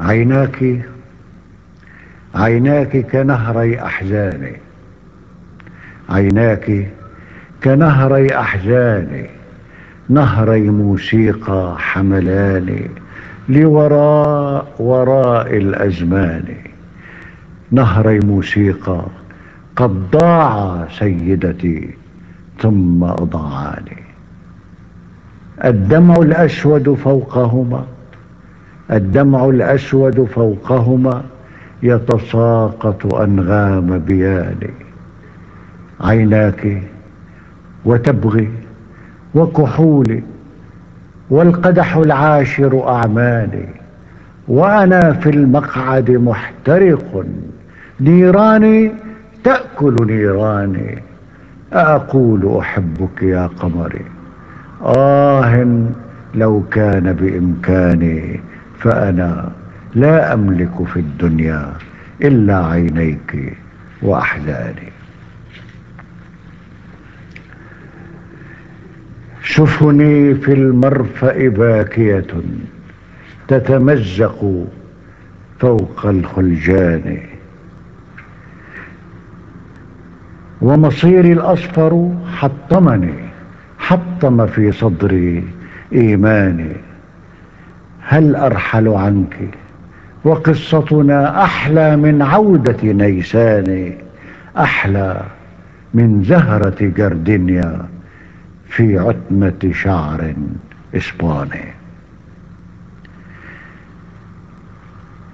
عيناك عيناك كنهري أحزاني. عيناك كنهري أحزاني نهري موسيقى حملاني لوراء وراء الأزمان. نهري موسيقى قد ضاع سيدتي ثم أضاعاني الدمع الأسود فوقهما الدمع الأسود فوقهما يتساقط أنغام بياني. عيناك وتبغي وكحولي والقدح العاشر أعمالي. وأنا في المقعد محترق. نيراني تأكل نيراني. أقول أحبك يا قمري. آه لو كان بإمكاني فأنا لا أملك في الدنيا إلا عينيك وأحزاني. سفني في المرفأ باكية تتمزق فوق الخلجان. ومصيري الأصفر حطمني حطم في صدري إيماني. هل أرحل عنك؟ وقصتنا أحلى من عودة نيسان أحلى من زهرة جردنيا في عتمة شعر إسباني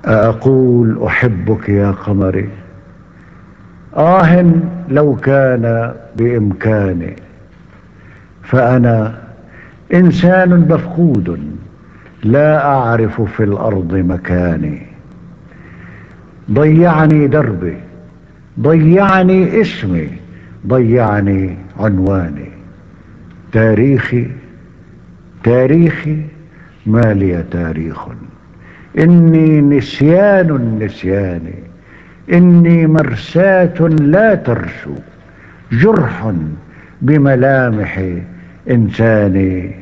أقول أحبك يا قمري آه لو كان بإمكاني فأنا إنسان مفقود. لا أعرف في الأرض مكاني. ضيعني دربي ضيعني اسمي ضيعني عنواني. تاريخي تاريخي ما لي تاريخ. إني نسيان النسيان إني مرساة لا ترسو. جرح بملامح إنساني.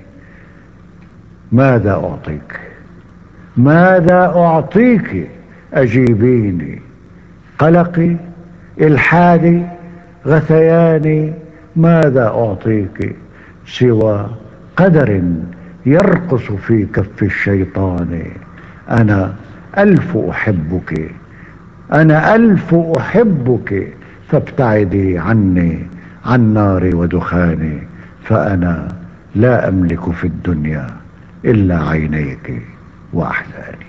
ماذا أعطيك؟ ماذا أعطيك أجيبيني؟ قلقي إلحادي غثياني ماذا أعطيك؟ سوى قدر يرقص في كف الشيطان. أنا ألف أحبك أنا ألف أحبك فابتعدي عني عن نار ودخاني فأنا لا أملك في الدنيا إلا عينيك وأحزاني.